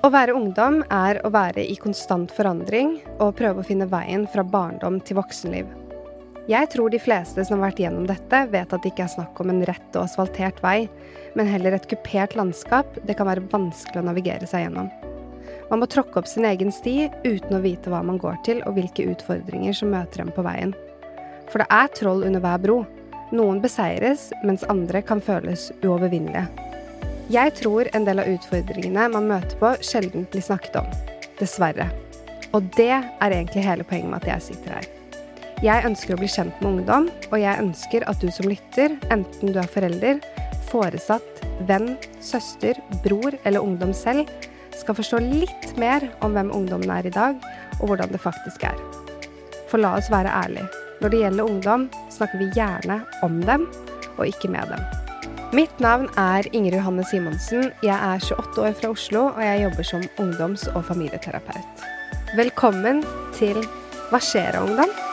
Å være ungdom er å være i konstant forandring og prøve å finne veien fra barndom til voksenliv. Jeg tror de fleste som har vært gjennom dette, vet at det ikke er snakk om en rett og asfaltert vei, men heller et kupert landskap det kan være vanskelig å navigere seg gjennom. Man må tråkke opp sin egen sti uten å vite hva man går til og hvilke utfordringer som møter dem på veien. For det er troll under hver bro. Noen beseires, mens andre kan føles uovervinnelige. Jeg tror en del av utfordringene man møter på, sjelden blir snakket om. Dessverre. Og det er egentlig hele poenget med at jeg sitter her. Jeg ønsker å bli kjent med ungdom, og jeg ønsker at du som lytter, enten du er forelder, foresatt, venn, søster, bror eller ungdom selv, skal forstå litt mer om hvem ungdommen er i dag, og hvordan det faktisk er. For la oss være ærlige. Når det gjelder ungdom, snakker vi gjerne om dem, og ikke med dem. Mitt navn er Inger Johanne Simonsen. Jeg er 28 år fra Oslo, og jeg jobber som ungdoms- og familieterapeut. Velkommen til Hva skjer, ungdom?